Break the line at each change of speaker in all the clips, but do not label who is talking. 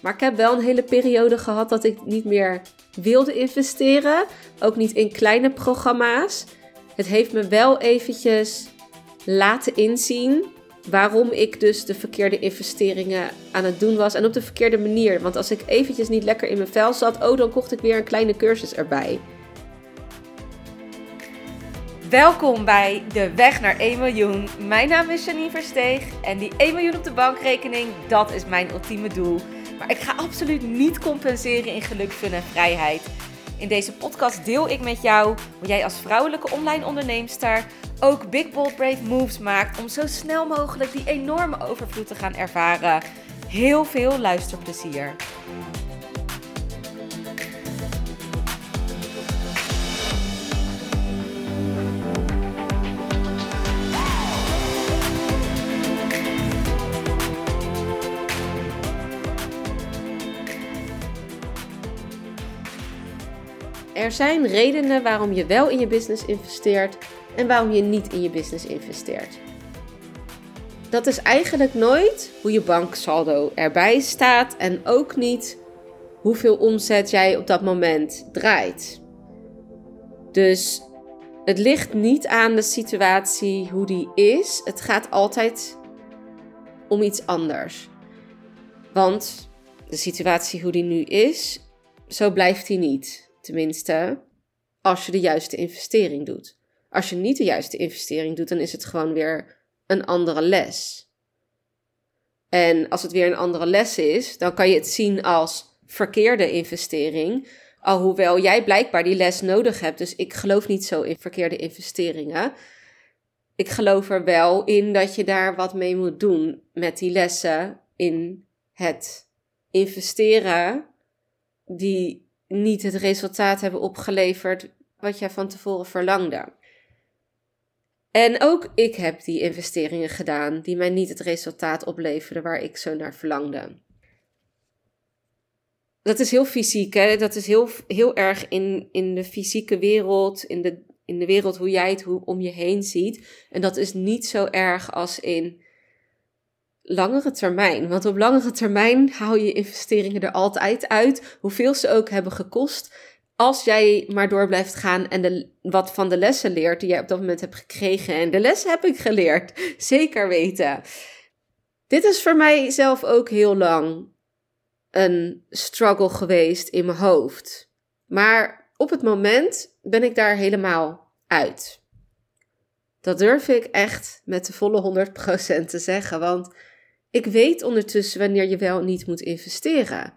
Maar ik heb wel een hele periode gehad dat ik niet meer wilde investeren. Ook niet in kleine programma's. Het heeft me wel eventjes laten inzien waarom ik dus de verkeerde investeringen aan het doen was en op de verkeerde manier. Want als ik eventjes niet lekker in mijn vel zat, oh, dan kocht ik weer een kleine cursus erbij. Welkom bij De Weg naar 1 miljoen. Mijn naam is Janine Versteeg en die 1 miljoen op de bankrekening, dat is mijn ultieme doel. Maar ik ga absoluut niet compenseren in geluk, fun en vrijheid. In deze podcast deel ik met jou hoe jij als vrouwelijke online onderneemster ook big bold brave moves maakt om zo snel mogelijk die enorme overvloed te gaan ervaren. Heel veel luisterplezier. Er zijn redenen waarom je wel in je business investeert en waarom je niet in je business investeert. Dat is eigenlijk nooit hoe je banksaldo erbij staat en ook niet hoeveel omzet jij op dat moment draait. Dus het ligt niet aan de situatie hoe die is. Het gaat altijd om iets anders. Want de situatie hoe die nu is, zo blijft die niet. Tenminste, als je de juiste investering doet. Als je niet de juiste investering doet, dan is het gewoon weer een andere les. En als het weer een andere les is, dan kan je het zien als verkeerde investering. Alhoewel jij blijkbaar die les nodig hebt. Dus ik geloof niet zo in verkeerde investeringen. Ik geloof er wel in dat je daar wat mee moet doen met die lessen in het investeren die niet het resultaat hebben opgeleverd wat jij van tevoren verlangde. En ook ik heb die investeringen gedaan die mij niet het resultaat opleverden waar ik zo naar verlangde. Dat is heel fysiek, hè? dat is heel, heel erg in, in de fysieke wereld, in de, in de wereld hoe jij het hoe, om je heen ziet. En dat is niet zo erg als in langere termijn. Want op langere termijn haal je investeringen er altijd uit, hoeveel ze ook hebben gekost. Als jij maar door blijft gaan en de, wat van de lessen leert die jij op dat moment hebt gekregen. En de lessen heb ik geleerd, zeker weten. Dit is voor mij zelf ook heel lang een struggle geweest in mijn hoofd. Maar op het moment ben ik daar helemaal uit. Dat durf ik echt met de volle 100% te zeggen. Want ik weet ondertussen wanneer je wel niet moet investeren.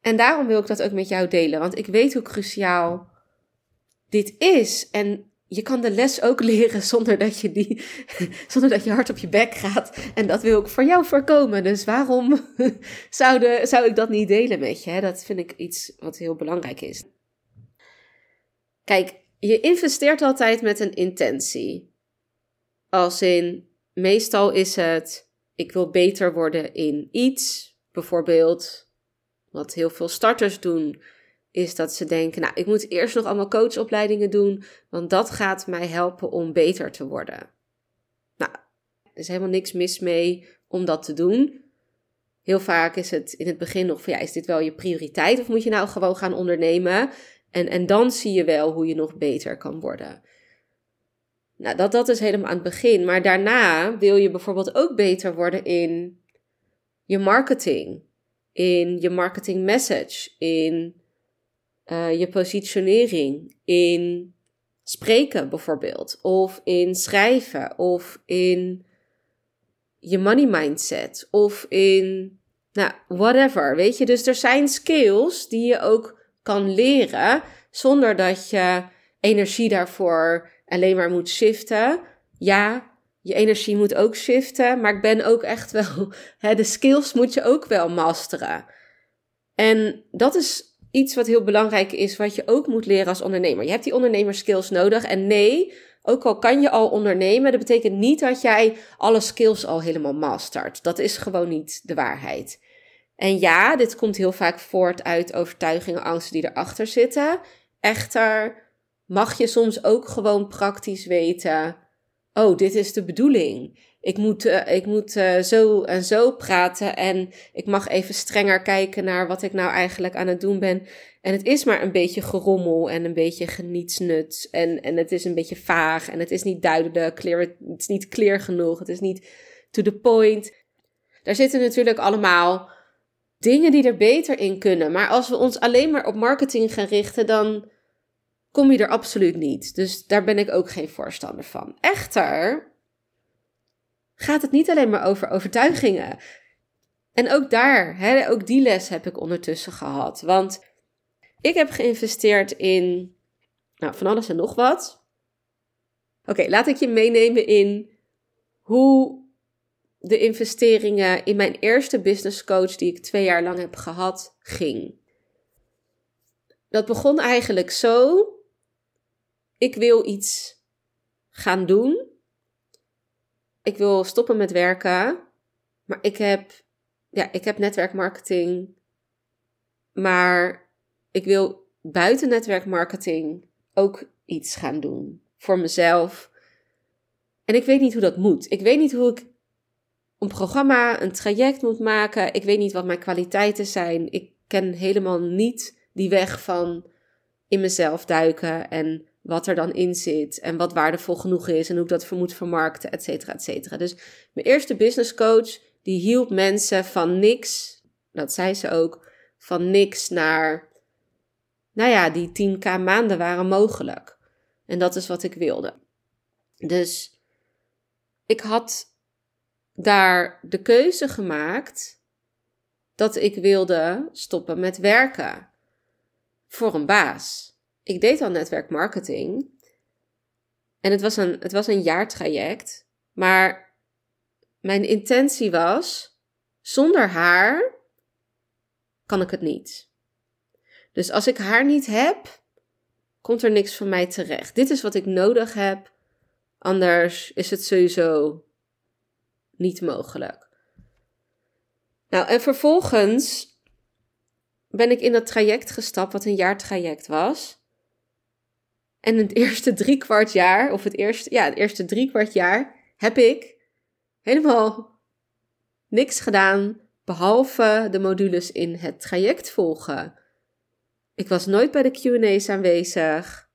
En daarom wil ik dat ook met jou delen, want ik weet hoe cruciaal dit is. En je kan de les ook leren zonder dat je, die, zonder dat je hard op je bek gaat. En dat wil ik voor jou voorkomen. Dus waarom zou, de, zou ik dat niet delen met je? Dat vind ik iets wat heel belangrijk is. Kijk, je investeert altijd met een intentie. Als in, meestal is het ik wil beter worden in iets. Bijvoorbeeld, wat heel veel starters doen, is dat ze denken: Nou, ik moet eerst nog allemaal coachopleidingen doen, want dat gaat mij helpen om beter te worden. Nou, er is helemaal niks mis mee om dat te doen. Heel vaak is het in het begin nog ja, is dit wel je prioriteit of moet je nou gewoon gaan ondernemen? En, en dan zie je wel hoe je nog beter kan worden. Nou, dat, dat is helemaal aan het begin. Maar daarna wil je bijvoorbeeld ook beter worden in je marketing, in je marketing message, in uh, je positionering, in spreken bijvoorbeeld, of in schrijven, of in je money mindset, of in, nou, whatever. Weet je, dus er zijn skills die je ook kan leren zonder dat je energie daarvoor alleen maar moet shiften. Ja, je energie moet ook shiften, maar ik ben ook echt wel, hè, de skills moet je ook wel masteren. En dat is iets wat heel belangrijk is, wat je ook moet leren als ondernemer. Je hebt die ondernemerskills nodig. En nee, ook al kan je al ondernemen, dat betekent niet dat jij alle skills al helemaal mastert. Dat is gewoon niet de waarheid. En ja, dit komt heel vaak voort uit overtuigingen, angsten die erachter zitten. Echter, mag je soms ook gewoon praktisch weten oh, dit is de bedoeling. Ik moet, uh, ik moet uh, zo en zo praten en ik mag even strenger kijken naar wat ik nou eigenlijk aan het doen ben. En het is maar een beetje gerommel en een beetje genietsnut en, en het is een beetje vaag en het is niet duidelijk, het is niet clear genoeg, het is niet to the point. Daar zitten natuurlijk allemaal dingen die er beter in kunnen. Maar als we ons alleen maar op marketing gaan richten, dan kom je er absoluut niet. Dus daar ben ik ook geen voorstander van. Echter gaat het niet alleen maar over overtuigingen. En ook daar, hè, ook die les heb ik ondertussen gehad. Want ik heb geïnvesteerd in nou, van alles en nog wat. Oké, laat ik je meenemen in hoe de investeringen in mijn eerste business coach, die ik twee jaar lang heb gehad, ging. Dat begon eigenlijk zo. Ik wil iets gaan doen. Ik wil stoppen met werken. Maar ik heb, ja, ik heb netwerkmarketing. Maar ik wil buiten netwerkmarketing ook iets gaan doen. Voor mezelf. En ik weet niet hoe dat moet. Ik weet niet hoe ik een programma, een traject moet maken. Ik weet niet wat mijn kwaliteiten zijn. Ik ken helemaal niet die weg van in mezelf duiken en wat er dan in zit en wat waardevol genoeg is en hoe ik dat moet vermarkten, et cetera, et cetera. Dus mijn eerste business coach, die hielp mensen van niks, dat zei ze ook, van niks naar, nou ja, die 10k maanden waren mogelijk. En dat is wat ik wilde. Dus ik had daar de keuze gemaakt dat ik wilde stoppen met werken voor een baas. Ik deed al netwerkmarketing en het was een, het was een jaartraject, maar mijn intentie was: zonder haar kan ik het niet. Dus als ik haar niet heb, komt er niks van mij terecht. Dit is wat ik nodig heb, anders is het sowieso niet mogelijk. Nou, en vervolgens ben ik in dat traject gestapt, wat een jaartraject was. En het eerste drie kwart jaar, of het eerste, ja, het eerste drie kwart jaar, heb ik helemaal niks gedaan, behalve de modules in het traject volgen. Ik was nooit bij de QA's aanwezig.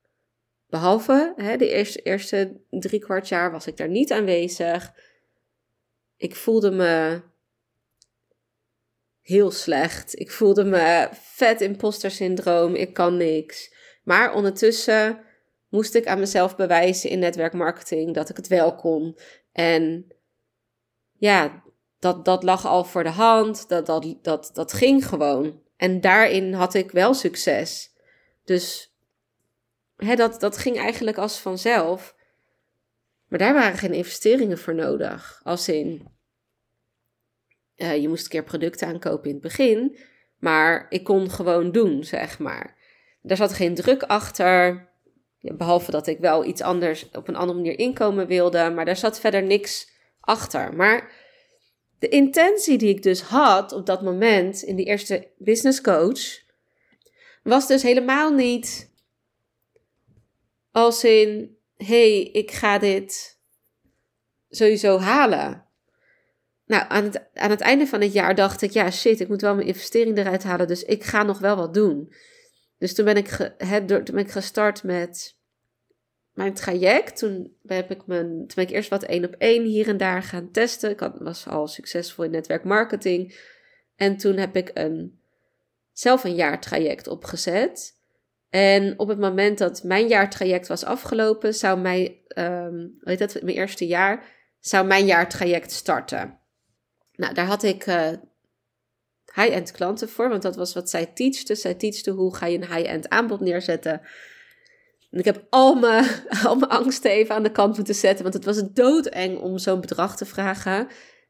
Behalve hè, de eerste, eerste drie kwart jaar was ik daar niet aanwezig. Ik voelde me heel slecht. Ik voelde me vet imposter syndroom. Ik kan niks. Maar ondertussen moest ik aan mezelf bewijzen in netwerkmarketing dat ik het wel kon. En ja, dat, dat lag al voor de hand. Dat, dat, dat, dat ging gewoon. En daarin had ik wel succes. Dus hè, dat, dat ging eigenlijk als vanzelf. Maar daar waren geen investeringen voor nodig. Als in, uh, je moest een keer producten aankopen in het begin. Maar ik kon gewoon doen, zeg maar. Daar zat geen druk achter. Behalve dat ik wel iets anders op een andere manier inkomen wilde. Maar daar zat verder niks achter. Maar de intentie die ik dus had op dat moment in die eerste business coach. Was dus helemaal niet als in: hey, ik ga dit sowieso halen. Nou, aan het, aan het einde van het jaar dacht ik, ja shit, ik moet wel mijn investering eruit halen, dus ik ga nog wel wat doen. Dus toen ben ik, toen ben ik gestart met mijn traject. Toen, heb ik mijn, toen ben ik eerst wat één op één hier en daar gaan testen. Ik had, was al succesvol in netwerkmarketing. En toen heb ik een, zelf een jaartraject opgezet. En op het moment dat mijn jaartraject was afgelopen, zou mijn, um, weet dat, mijn eerste jaar, zou mijn jaartraject starten. Nou, daar had ik uh, high-end klanten voor, want dat was wat zij teachte. Zij teachte hoe ga je een high-end aanbod neerzetten. En ik heb al mijn, al mijn angsten even aan de kant moeten zetten, want het was doodeng om zo'n bedrag te vragen.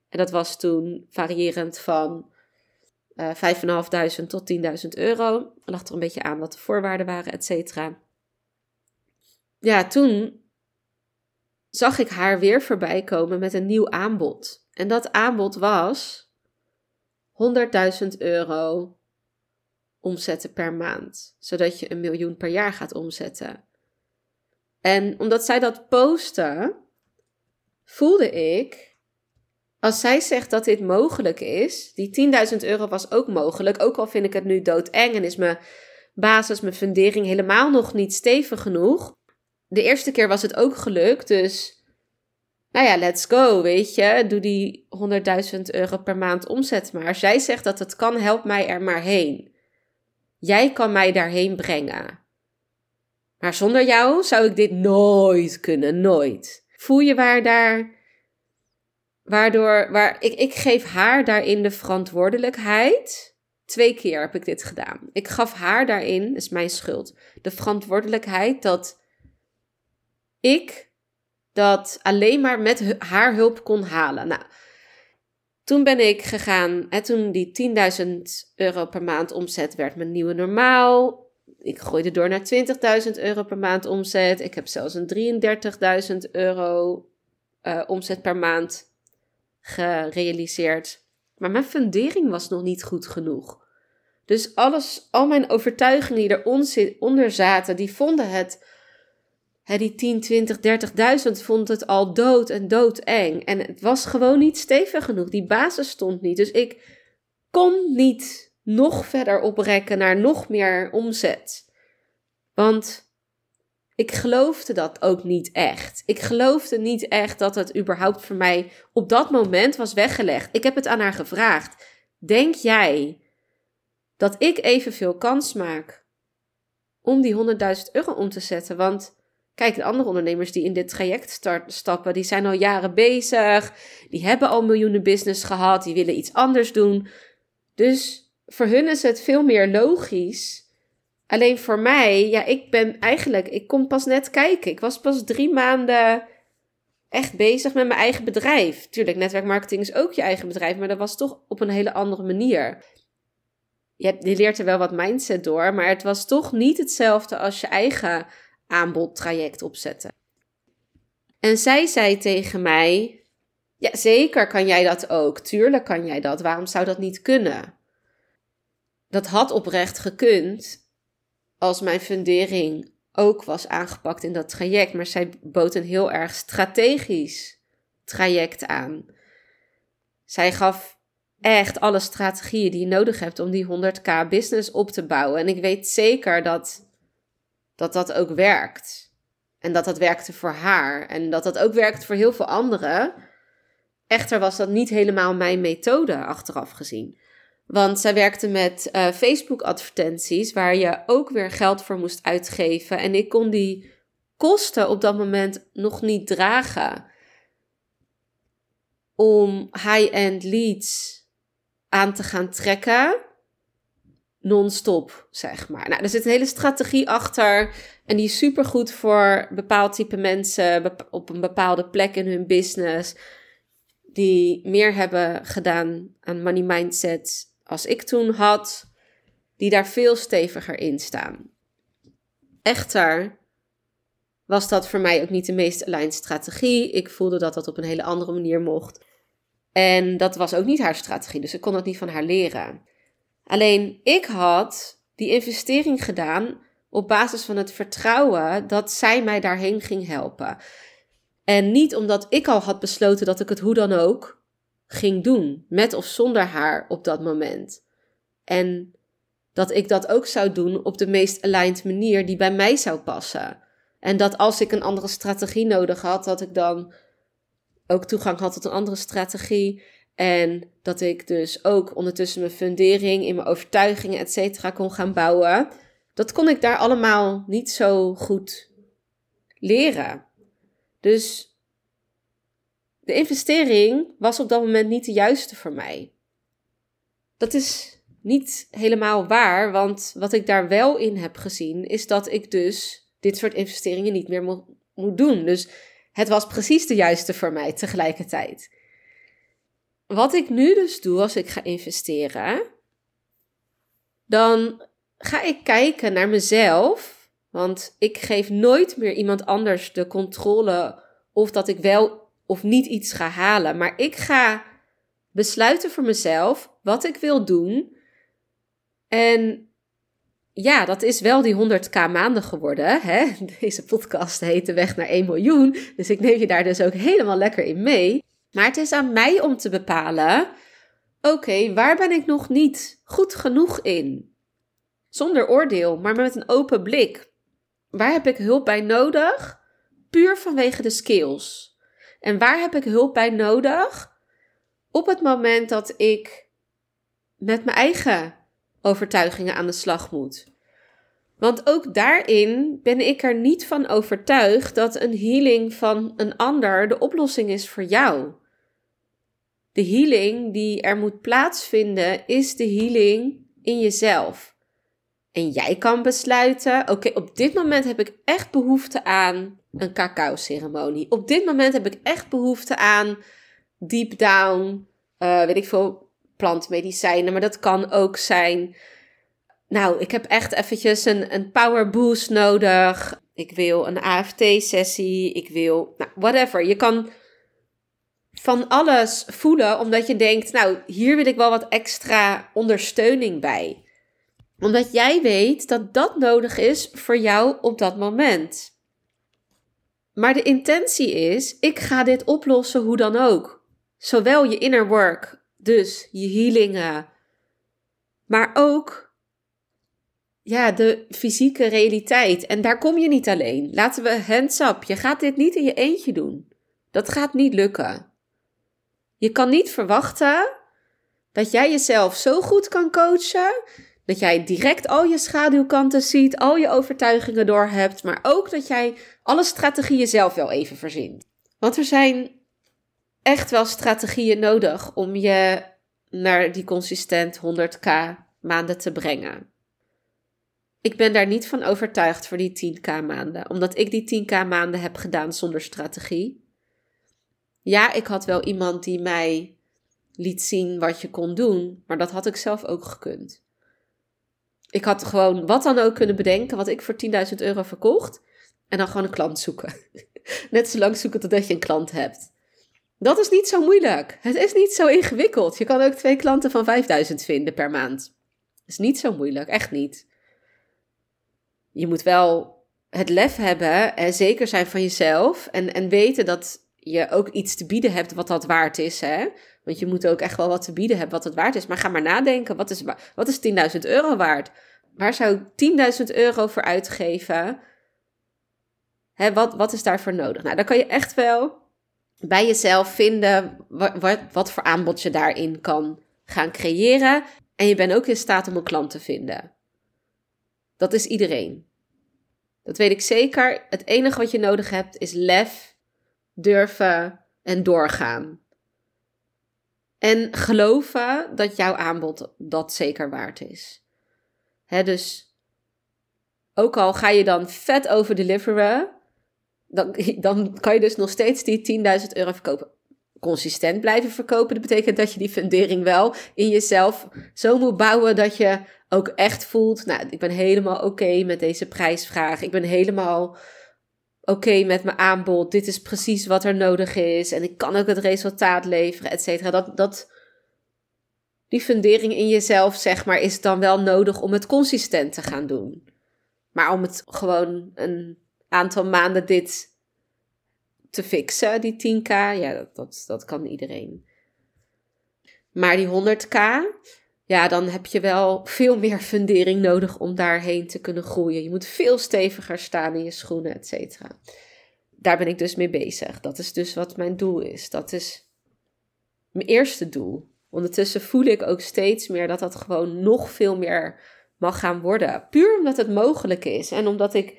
En dat was toen variërend van uh, 5.500 tot 10.000 euro. Lag er een beetje aan wat de voorwaarden waren, et cetera. Ja, toen zag ik haar weer voorbij komen met een nieuw aanbod. En dat aanbod was 100.000 euro omzetten per maand, zodat je een miljoen per jaar gaat omzetten. En omdat zij dat postte, voelde ik, als zij zegt dat dit mogelijk is, die 10.000 euro was ook mogelijk, ook al vind ik het nu doodeng en is mijn basis, mijn fundering helemaal nog niet stevig genoeg. De eerste keer was het ook gelukt, dus nou ja, let's go, weet je. Doe die 100.000 euro per maand omzet maar. Jij zegt dat het kan, help mij er maar heen. Jij kan mij daarheen brengen. Maar zonder jou zou ik dit nooit kunnen, nooit. Voel je waar daar. Waardoor, waar, ik, ik geef haar daarin de verantwoordelijkheid. Twee keer heb ik dit gedaan. Ik gaf haar daarin, is mijn schuld, de verantwoordelijkheid dat ik dat alleen maar met haar hulp kon halen. Nou, toen ben ik gegaan, en toen die 10.000 euro per maand omzet werd mijn nieuwe normaal. Ik gooide door naar 20.000 euro per maand omzet. Ik heb zelfs een 33.000 euro uh, omzet per maand gerealiseerd. Maar mijn fundering was nog niet goed genoeg. Dus alles, al mijn overtuigingen die eronder zaten, die vonden het die 10, 20, 30.000 vond het al dood en doodeng. En het was gewoon niet stevig genoeg. Die basis stond niet. Dus ik kon niet nog verder oprekken naar nog meer omzet. Want ik geloofde dat ook niet echt. Ik geloofde niet echt dat het überhaupt voor mij op dat moment was weggelegd. Ik heb het aan haar gevraagd. Denk jij dat ik evenveel kans maak om die 100.000 euro om te zetten? Want Kijk, de andere ondernemers die in dit traject start, stappen, die zijn al jaren bezig. Die hebben al miljoenen business gehad. Die willen iets anders doen. Dus voor hun is het veel meer logisch. Alleen voor mij, ja, ik ben eigenlijk, ik kom pas net kijken. Ik was pas drie maanden echt bezig met mijn eigen bedrijf. Tuurlijk, netwerkmarketing is ook je eigen bedrijf, maar dat was toch op een hele andere manier. Je, je leert er wel wat mindset door, maar het was toch niet hetzelfde als je eigen aanbodtraject opzetten. En zij zei tegen mij: Ja, zeker kan jij dat ook. Tuurlijk kan jij dat. Waarom zou dat niet kunnen? Dat had oprecht gekund als mijn fundering ook was aangepakt in dat traject. Maar zij bood een heel erg strategisch traject aan. Zij gaf echt alle strategieën die je nodig hebt om die 100k business op te bouwen. En ik weet zeker dat dat dat ook werkt. En dat dat werkte voor haar. En dat dat ook werkt voor heel veel anderen. Echter was dat niet helemaal mijn methode achteraf gezien. Want zij werkte met uh, Facebook-advertenties, waar je ook weer geld voor moest uitgeven. En ik kon die kosten op dat moment nog niet dragen. Om high-end leads aan te gaan trekken non-stop, zeg maar. Nou, er zit een hele strategie achter en die is supergoed voor bepaald type mensen op een bepaalde plek in hun business die meer hebben gedaan aan money mindset als ik toen had, die daar veel steviger in staan. Echter was dat voor mij ook niet de meest aligned strategie. Ik voelde dat dat op een hele andere manier mocht. En dat was ook niet haar strategie, dus ik kon dat niet van haar leren. Alleen ik had die investering gedaan op basis van het vertrouwen dat zij mij daarheen ging helpen. En niet omdat ik al had besloten dat ik het hoe dan ook ging doen, met of zonder haar op dat moment. En dat ik dat ook zou doen op de meest aligned manier die bij mij zou passen. En dat als ik een andere strategie nodig had, dat ik dan ook toegang had tot een andere strategie. En dat ik dus ook ondertussen mijn fundering in mijn overtuigingen, et cetera, kon gaan bouwen. Dat kon ik daar allemaal niet zo goed leren. Dus de investering was op dat moment niet de juiste voor mij. Dat is niet helemaal waar, want wat ik daar wel in heb gezien, is dat ik dus dit soort investeringen niet meer moet doen. Dus het was precies de juiste voor mij tegelijkertijd. Wat ik nu dus doe als ik ga investeren, dan ga ik kijken naar mezelf. Want ik geef nooit meer iemand anders de controle of dat ik wel of niet iets ga halen. Maar ik ga besluiten voor mezelf wat ik wil doen. En ja, dat is wel die 100k maanden geworden. Hè? Deze podcast heet De Weg naar 1 miljoen. Dus ik neem je daar dus ook helemaal lekker in mee. Maar het is aan mij om te bepalen: oké, waar ben ik nog niet goed genoeg in? Zonder oordeel, maar met een open blik. Waar heb ik hulp bij nodig? Puur vanwege de skills. En waar heb ik hulp bij nodig? Op het moment dat ik met mijn eigen overtuigingen aan de slag moet. Want ook daarin ben ik er niet van overtuigd dat een healing van een ander de oplossing is voor jou. De healing die er moet plaatsvinden is de healing in jezelf. En jij kan besluiten: oké, op dit moment heb ik echt behoefte aan een cacao-ceremonie. Op dit moment heb ik echt behoefte aan deep down, uh, weet ik veel, plantmedicijnen. Maar dat kan ook zijn. Nou, ik heb echt eventjes een, een power boost nodig. Ik wil een AFT-sessie. Ik wil, nou, whatever. Je kan van alles voelen, omdat je denkt, nou, hier wil ik wel wat extra ondersteuning bij. Omdat jij weet dat dat nodig is voor jou op dat moment. Maar de intentie is, ik ga dit oplossen hoe dan ook. Zowel je inner work, dus je healingen, maar ook ja, de fysieke realiteit. En daar kom je niet alleen. Laten we hands up. Je gaat dit niet in je eentje doen. Dat gaat niet lukken. Je kan niet verwachten dat jij jezelf zo goed kan coachen. Dat jij direct al je schaduwkanten ziet, al je overtuigingen door hebt, maar ook dat jij alle strategieën zelf wel even verzint. Want er zijn echt wel strategieën nodig om je naar die consistent 100k maanden te brengen. Ik ben daar niet van overtuigd voor die 10k maanden, omdat ik die 10k maanden heb gedaan zonder strategie. Ja, ik had wel iemand die mij liet zien wat je kon doen, maar dat had ik zelf ook gekund. Ik had gewoon wat dan ook kunnen bedenken wat ik voor 10.000 euro verkocht en dan gewoon een klant zoeken. Net zo lang zoeken totdat je een klant hebt. Dat is niet zo moeilijk. Het is niet zo ingewikkeld. Je kan ook twee klanten van 5000 vinden per maand. Is niet zo moeilijk, echt niet. Je moet wel het lef hebben en zeker zijn van jezelf en, en weten dat je ook iets te bieden hebt wat dat waard is. Hè? Want je moet ook echt wel wat te bieden hebben wat het waard is. Maar ga maar nadenken, wat is, wat is 10.000 euro waard? Waar zou ik 10.000 euro voor uitgeven? Hè, wat, wat is daarvoor nodig? Nou, dan kan je echt wel bij jezelf vinden wat, wat, wat voor aanbod je daarin kan gaan creëren. En je bent ook in staat om een klant te vinden. Dat is iedereen. Dat weet ik zeker. Het enige wat je nodig hebt is lef durven en doorgaan. En geloven dat jouw aanbod dat zeker waard is. Hè, dus ook al ga je dan vet over deliveren, dan, dan kan je dus nog steeds die 10.000 euro verkopen. Consistent blijven verkopen, dat betekent dat je die fundering wel in jezelf zo moet bouwen dat je ook echt voelt, nou, ik ben helemaal oké met deze prijsvraag. Ik ben helemaal oké met mijn aanbod. Dit is precies wat er nodig is. En ik kan ook het resultaat leveren, et cetera. Dat, dat, die fundering in jezelf, zeg maar, is dan wel nodig om het consistent te gaan doen. Maar om het gewoon een aantal maanden dit te fixen, die 10k, ja, dat, dat, dat kan iedereen. Maar die 100k, ja, dan heb je wel veel meer fundering nodig om daarheen te kunnen groeien. Je moet veel steviger staan in je schoenen, et cetera. Daar ben ik dus mee bezig. Dat is dus wat mijn doel is. Dat is mijn eerste doel. Ondertussen voel ik ook steeds meer dat dat gewoon nog veel meer mag gaan worden. Puur omdat het mogelijk is en omdat ik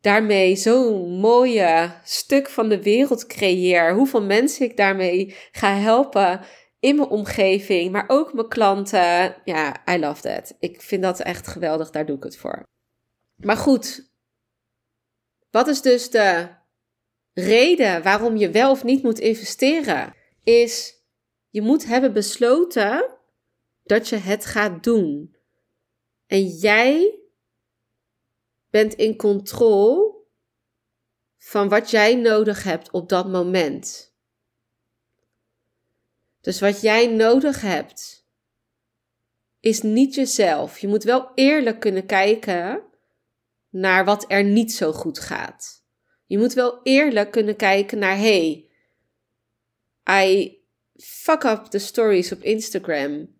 daarmee zo'n mooie stuk van de wereld creëer. Hoeveel mensen ik daarmee ga helpen in mijn omgeving, maar ook mijn klanten. Ja, I love that. Ik vind dat echt geweldig, daar doe ik het voor. Maar goed, wat is dus de reden waarom je wel of niet moet investeren? Is je moet hebben besloten dat je het gaat doen. En jij bent in controle van wat jij nodig hebt op dat moment. Dus wat jij nodig hebt is niet jezelf. Je moet wel eerlijk kunnen kijken naar wat er niet zo goed gaat. Je moet wel eerlijk kunnen kijken naar hey, I fuck up de stories op Instagram,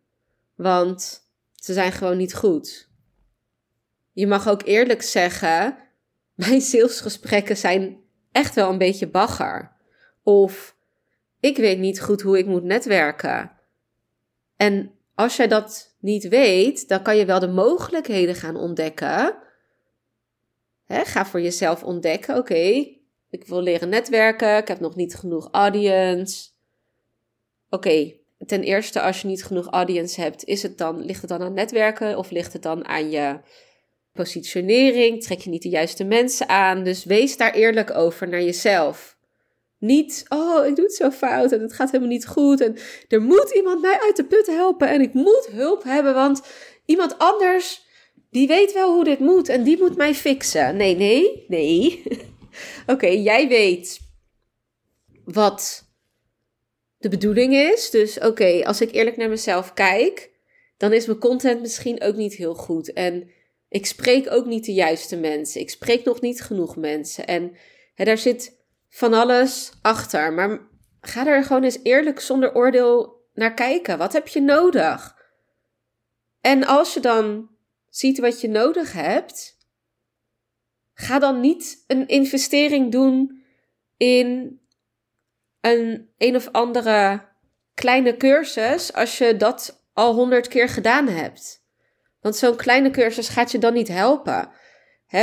want ze zijn gewoon niet goed. Je mag ook eerlijk zeggen, mijn salesgesprekken zijn echt wel een beetje bagger. Of ik weet niet goed hoe ik moet netwerken. En als jij dat niet weet, dan kan je wel de mogelijkheden gaan ontdekken. ga voor jezelf ontdekken, oké, ik wil leren netwerken, ik heb nog niet genoeg audience. Oké, ten eerste, als je niet genoeg audience hebt, is het dan, ligt het dan aan netwerken of ligt het dan aan je positionering? Trek je niet de juiste mensen aan? Dus wees daar eerlijk over naar jezelf. Niet, oh, ik doe het zo fout en het gaat helemaal niet goed. En er moet iemand mij uit de put helpen en ik moet hulp hebben, want iemand anders, die weet wel hoe dit moet en die moet mij fixen. Nee, nee, nee. Oké, jij weet wat de bedoeling is. Dus oké, als ik eerlijk naar mezelf kijk, dan is mijn content misschien ook niet heel goed. En ik spreek ook niet de juiste mensen. Ik spreek nog niet genoeg mensen. En hè, daar zit van alles achter. Maar ga er gewoon eens eerlijk zonder oordeel naar kijken. Wat heb je nodig? En als je dan ziet wat je nodig hebt, ga dan niet een investering doen in een een of andere kleine cursus als je dat al honderd keer gedaan hebt. Want zo'n kleine cursus gaat je dan niet helpen.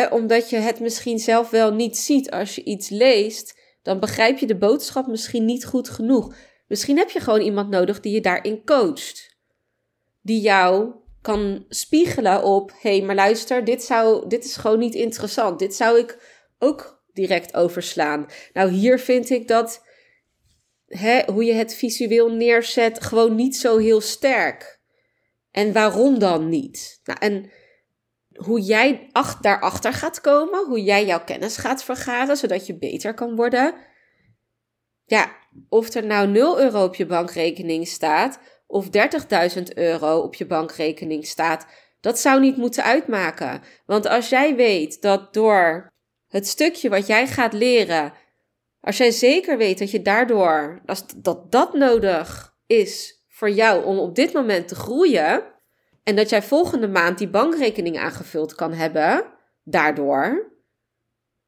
Omdat je het misschien zelf wel niet ziet als je iets leest, dan begrijp je de boodschap misschien niet goed genoeg. Misschien heb je gewoon iemand nodig die je daarin coacht. Die jou kan spiegelen op: hé, hey, maar luister, dit, zou, dit is gewoon niet interessant. Dit zou ik ook direct overslaan. Nou, hier vind ik dat hoe je het visueel neerzet gewoon niet zo heel sterk. En waarom dan niet? Nou, en hoe jij ach, daarachter gaat komen, hoe jij jouw kennis gaat vergaren, zodat je beter kan worden. Ja, of er nou 0 euro op je bankrekening staat of 30.000 euro op je bankrekening staat, dat zou niet moeten uitmaken. Want als jij weet dat door het stukje wat jij gaat leren, als jij zeker weet dat je daardoor, dat dat nodig is voor jou om op dit moment te groeien, en dat jij volgende maand die bankrekening aangevuld kan hebben, daardoor,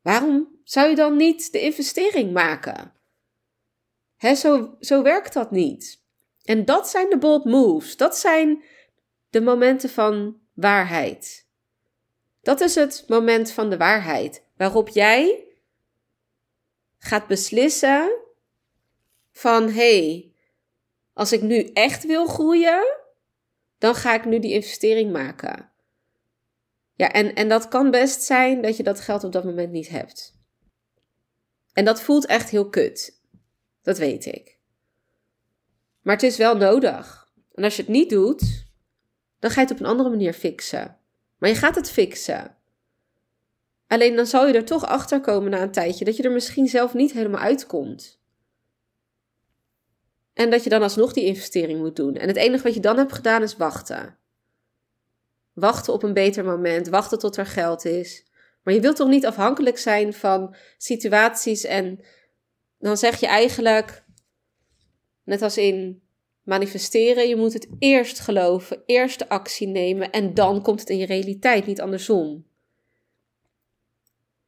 waarom zou je dan niet de investering maken? Hè, zo, zo werkt dat niet. En dat zijn de bold moves. Dat zijn de momenten van waarheid. Dat is het moment van de waarheid waarop jij gaat beslissen van hé, hey, als ik nu echt wil groeien, dan ga ik nu die investering maken. Ja, en, en dat kan best zijn dat je dat geld op dat moment niet hebt. En dat voelt echt heel kut. Dat weet ik. Maar het is wel nodig. En als je het niet doet, dan ga je het op een andere manier fixen. Maar je gaat het fixen. Alleen dan zal je er toch achter komen na een tijdje dat je er misschien zelf niet helemaal uitkomt. En dat je dan alsnog die investering moet doen. En het enige wat je dan hebt gedaan is wachten. Wachten op een beter moment, wachten tot er geld is. Maar je wilt toch niet afhankelijk zijn van situaties en dan zeg je eigenlijk, net als in manifesteren, je moet het eerst geloven, eerst de actie nemen en dan komt het in je realiteit, niet andersom.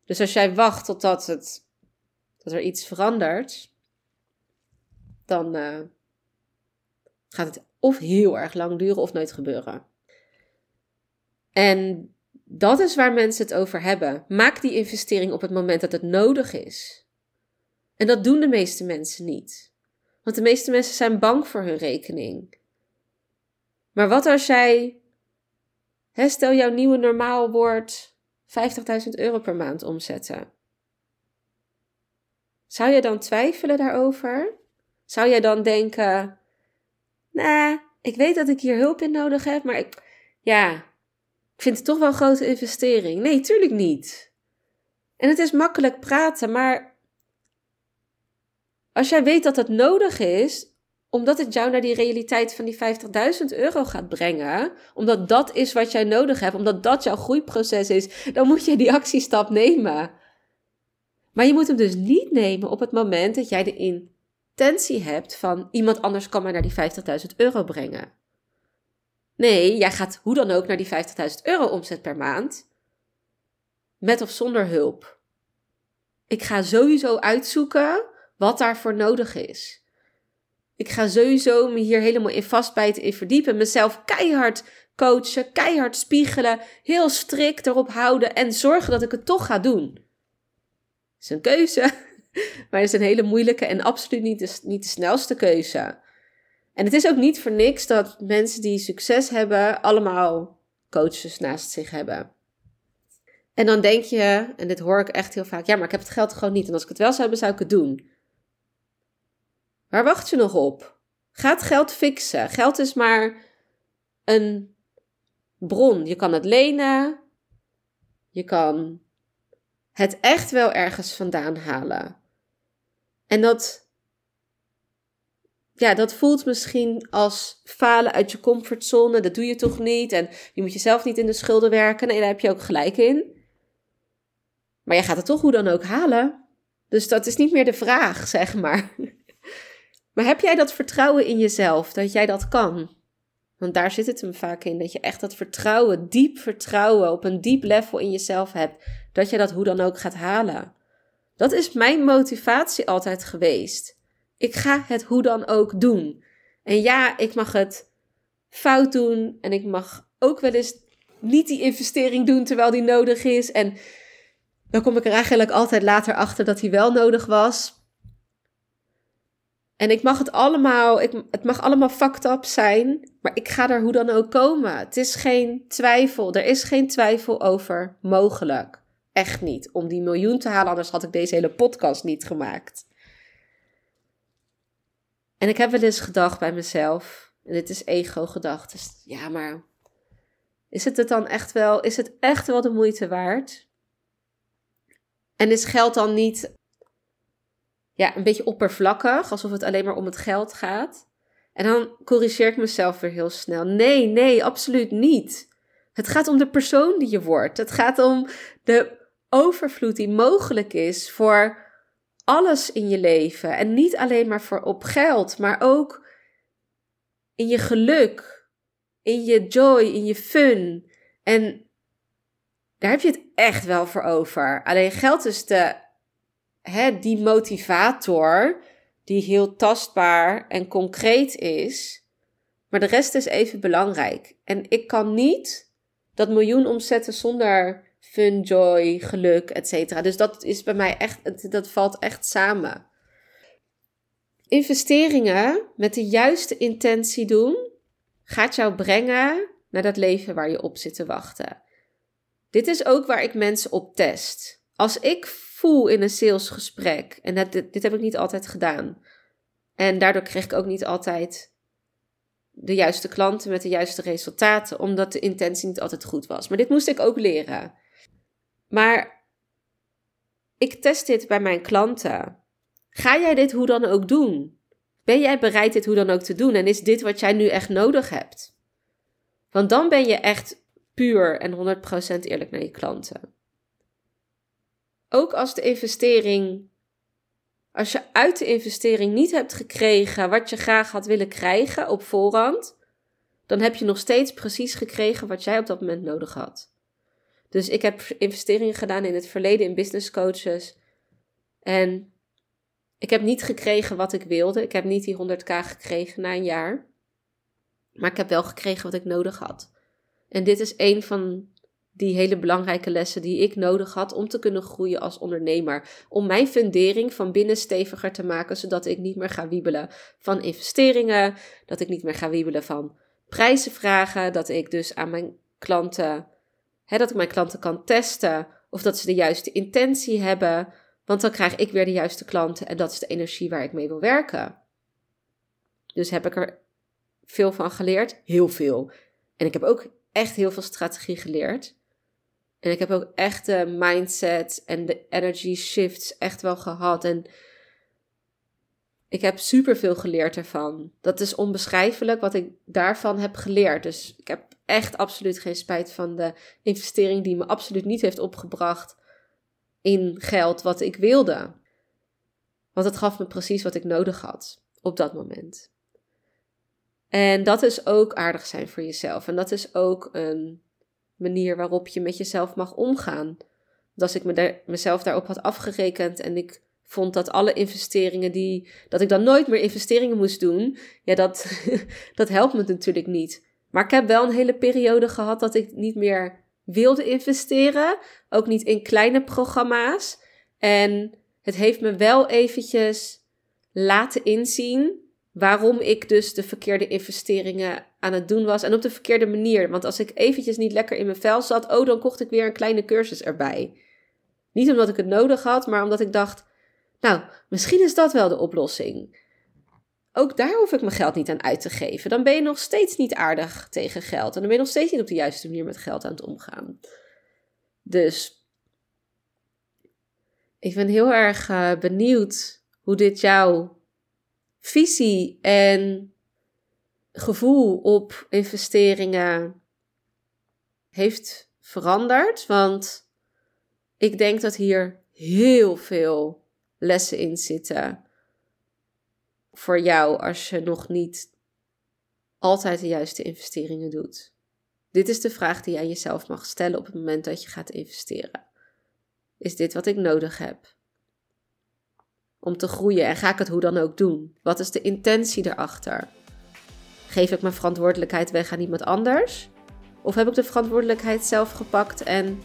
Dus als jij wacht totdat het, dat er iets verandert, dan uh, gaat het of heel erg lang duren of nooit gebeuren. En dat is waar mensen het over hebben. Maak die investering op het moment dat het nodig is. En dat doen de meeste mensen niet. Want de meeste mensen zijn bang voor hun rekening. Maar wat als jij, hè, stel jouw nieuwe normaal wordt 50.000 euro per maand omzetten. Zou je dan twijfelen daarover? Zou jij dan denken: Nou, ik weet dat ik hier hulp in nodig heb, maar ik, ja, ik vind het toch wel een grote investering. Nee, tuurlijk niet. En het is makkelijk praten, maar als jij weet dat het nodig is, omdat het jou naar die realiteit van die 50.000 euro gaat brengen, omdat dat is wat jij nodig hebt, omdat dat jouw groeiproces is, dan moet je die actiestap nemen. Maar je moet hem dus niet nemen op het moment dat jij de intentie hebt van iemand anders kan mij naar die 50.000 euro brengen. Nee, jij gaat hoe dan ook naar die 50.000 euro omzet per maand, met of zonder hulp. Ik ga sowieso uitzoeken wat daarvoor nodig is. Ik ga sowieso me hier helemaal in vastbijten, in verdiepen. Mezelf keihard coachen, keihard spiegelen, heel strikt erop houden en zorgen dat ik het toch ga doen. Dat is een keuze, maar het is een hele moeilijke en absoluut niet de, niet de snelste keuze. En het is ook niet voor niks dat mensen die succes hebben, allemaal coaches naast zich hebben. En dan denk je, en dit hoor ik echt heel vaak, ja, maar ik heb het geld gewoon niet. En als ik het wel zou hebben, zou ik het doen. Waar wacht je nog op? Ga het geld fixen. Geld is maar een bron. Je kan het lenen. Je kan het echt wel ergens vandaan halen. En dat, ja, dat voelt misschien als falen uit je comfortzone. Dat doe je toch niet? En je moet jezelf niet in de schulden werken. Nee, daar heb je ook gelijk in. Maar je gaat het toch hoe dan ook halen. Dus dat is niet meer de vraag, zeg maar. Maar heb jij dat vertrouwen in jezelf, dat jij dat kan? Want daar zit het hem vaak in, dat je echt dat vertrouwen, diep vertrouwen op een diep level in jezelf hebt, dat je dat hoe dan ook gaat halen. Dat is mijn motivatie altijd geweest. Ik ga het hoe dan ook doen. En ja, ik mag het fout doen en ik mag ook wel eens niet die investering doen terwijl die nodig is. En dan kom ik er eigenlijk altijd later achter dat die wel nodig was. En ik mag het allemaal, ik, het mag allemaal fucked up zijn, maar ik ga er hoe dan ook komen. Het is geen twijfel, er is geen twijfel over mogelijk. Echt niet. Om die miljoen te halen, anders had ik deze hele podcast niet gemaakt. En ik heb wel eens gedacht bij mezelf, en dit is ego-gedacht, ja, maar is het het dan echt wel, is het echt wel de moeite waard? En is geld dan niet ja, een beetje oppervlakkig, alsof het alleen maar om het geld gaat. En dan corrigeer ik mezelf weer heel snel. Nee, nee, absoluut niet. Het gaat om de persoon die je wordt. Het gaat om de overvloed die mogelijk is voor alles in je leven. En niet alleen maar voor op geld, maar ook in je geluk, in je joy, in je fun. En daar heb je het echt wel voor over. Alleen geld is de hè, die motivator, die heel tastbaar en concreet is, maar de rest is even belangrijk. En ik kan niet dat miljoen omzetten zonder fun, joy, geluk, etc. Dus dat is bij mij echt, dat valt echt samen. Investeringen met de juiste intentie doen, gaat jou brengen naar dat leven waar je op zit te wachten. Dit is ook waar ik mensen op test. Als ik voel in een salesgesprek. En dat, dit, dit heb ik niet altijd gedaan. En daardoor kreeg ik ook niet altijd de juiste klanten met de juiste resultaten, omdat de intentie niet altijd goed was. Maar dit moest ik ook leren. Maar ik test dit bij mijn klanten. Ga jij dit hoe dan ook doen? Ben jij bereid dit hoe dan ook te doen? En is dit wat jij nu echt nodig hebt? Want dan ben je echt puur en 100% eerlijk naar je klanten. Ook als de investering, als je uit de investering niet hebt gekregen wat je graag had willen krijgen op voorhand, dan heb je nog steeds precies gekregen wat jij op dat moment nodig had. Dus ik heb investeringen gedaan in het verleden in business coaches. En ik heb niet gekregen wat ik wilde. Ik heb niet die 100k gekregen na een jaar. Maar ik heb wel gekregen wat ik nodig had. En dit is een van die hele belangrijke lessen die ik nodig had om te kunnen groeien als ondernemer. Om mijn fundering van binnen steviger te maken, zodat ik niet meer ga wiebelen van investeringen, dat ik niet meer ga wiebelen van prijzen vragen, dat ik dus aan mijn klanten, dat ik mijn klanten kan testen of dat ze de juiste intentie hebben, want dan krijg ik weer de juiste klanten en dat is de energie waar ik mee wil werken. Dus heb ik er veel van geleerd, heel veel. En ik heb ook echt heel veel strategie geleerd. En ik heb ook echt de mindset en de energy shifts echt wel gehad. En Ik heb superveel geleerd ervan. Dat is onbeschrijfelijk wat ik daarvan heb geleerd. Dus ik heb echt absoluut geen spijt van de investering die me absoluut niet heeft opgebracht in geld wat ik wilde. Want het gaf me precies wat ik nodig had op dat moment. En dat is ook aardig zijn voor jezelf. En dat is ook een manier waarop je met jezelf mag omgaan. Want als ik me mezelf daarop had afgerekend en ik vond dat alle investeringen die. dat ik dan nooit meer investeringen moest doen. Ja, dat, dat helpt me natuurlijk niet. Maar ik heb wel een hele periode gehad dat ik niet meer wilde investeren. Ook niet in kleine programma's. En het heeft me wel eventjes laten inzien waarom ik dus de verkeerde investeringen aan het doen was en op de verkeerde manier. Want als ik eventjes niet lekker in mijn vel zat, oh, dan kocht ik weer een kleine cursus erbij. Niet omdat ik het nodig had, maar omdat ik dacht, nou, misschien is dat wel de oplossing. Ook daar hoef ik mijn geld niet aan uit te geven. Dan ben je nog steeds niet aardig tegen geld. En dan ben je nog steeds niet op de juiste manier met geld aan het omgaan. Dus ik ben heel erg uh, benieuwd hoe dit jouw visie en gevoel op investeringen heeft veranderd. Want ik denk dat hier heel veel lessen in zitten voor jou als je nog niet altijd de juiste investeringen doet. Dit is de vraag die aan jezelf mag stellen op het moment dat je gaat investeren. Is dit wat ik nodig heb? Om te groeien en ga ik het hoe dan ook doen? Wat is de intentie erachter? Geef ik mijn verantwoordelijkheid weg aan iemand anders? Of heb ik de verantwoordelijkheid zelf gepakt en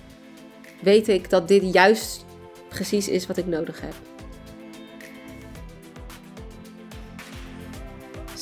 weet ik dat dit juist precies is wat ik nodig heb?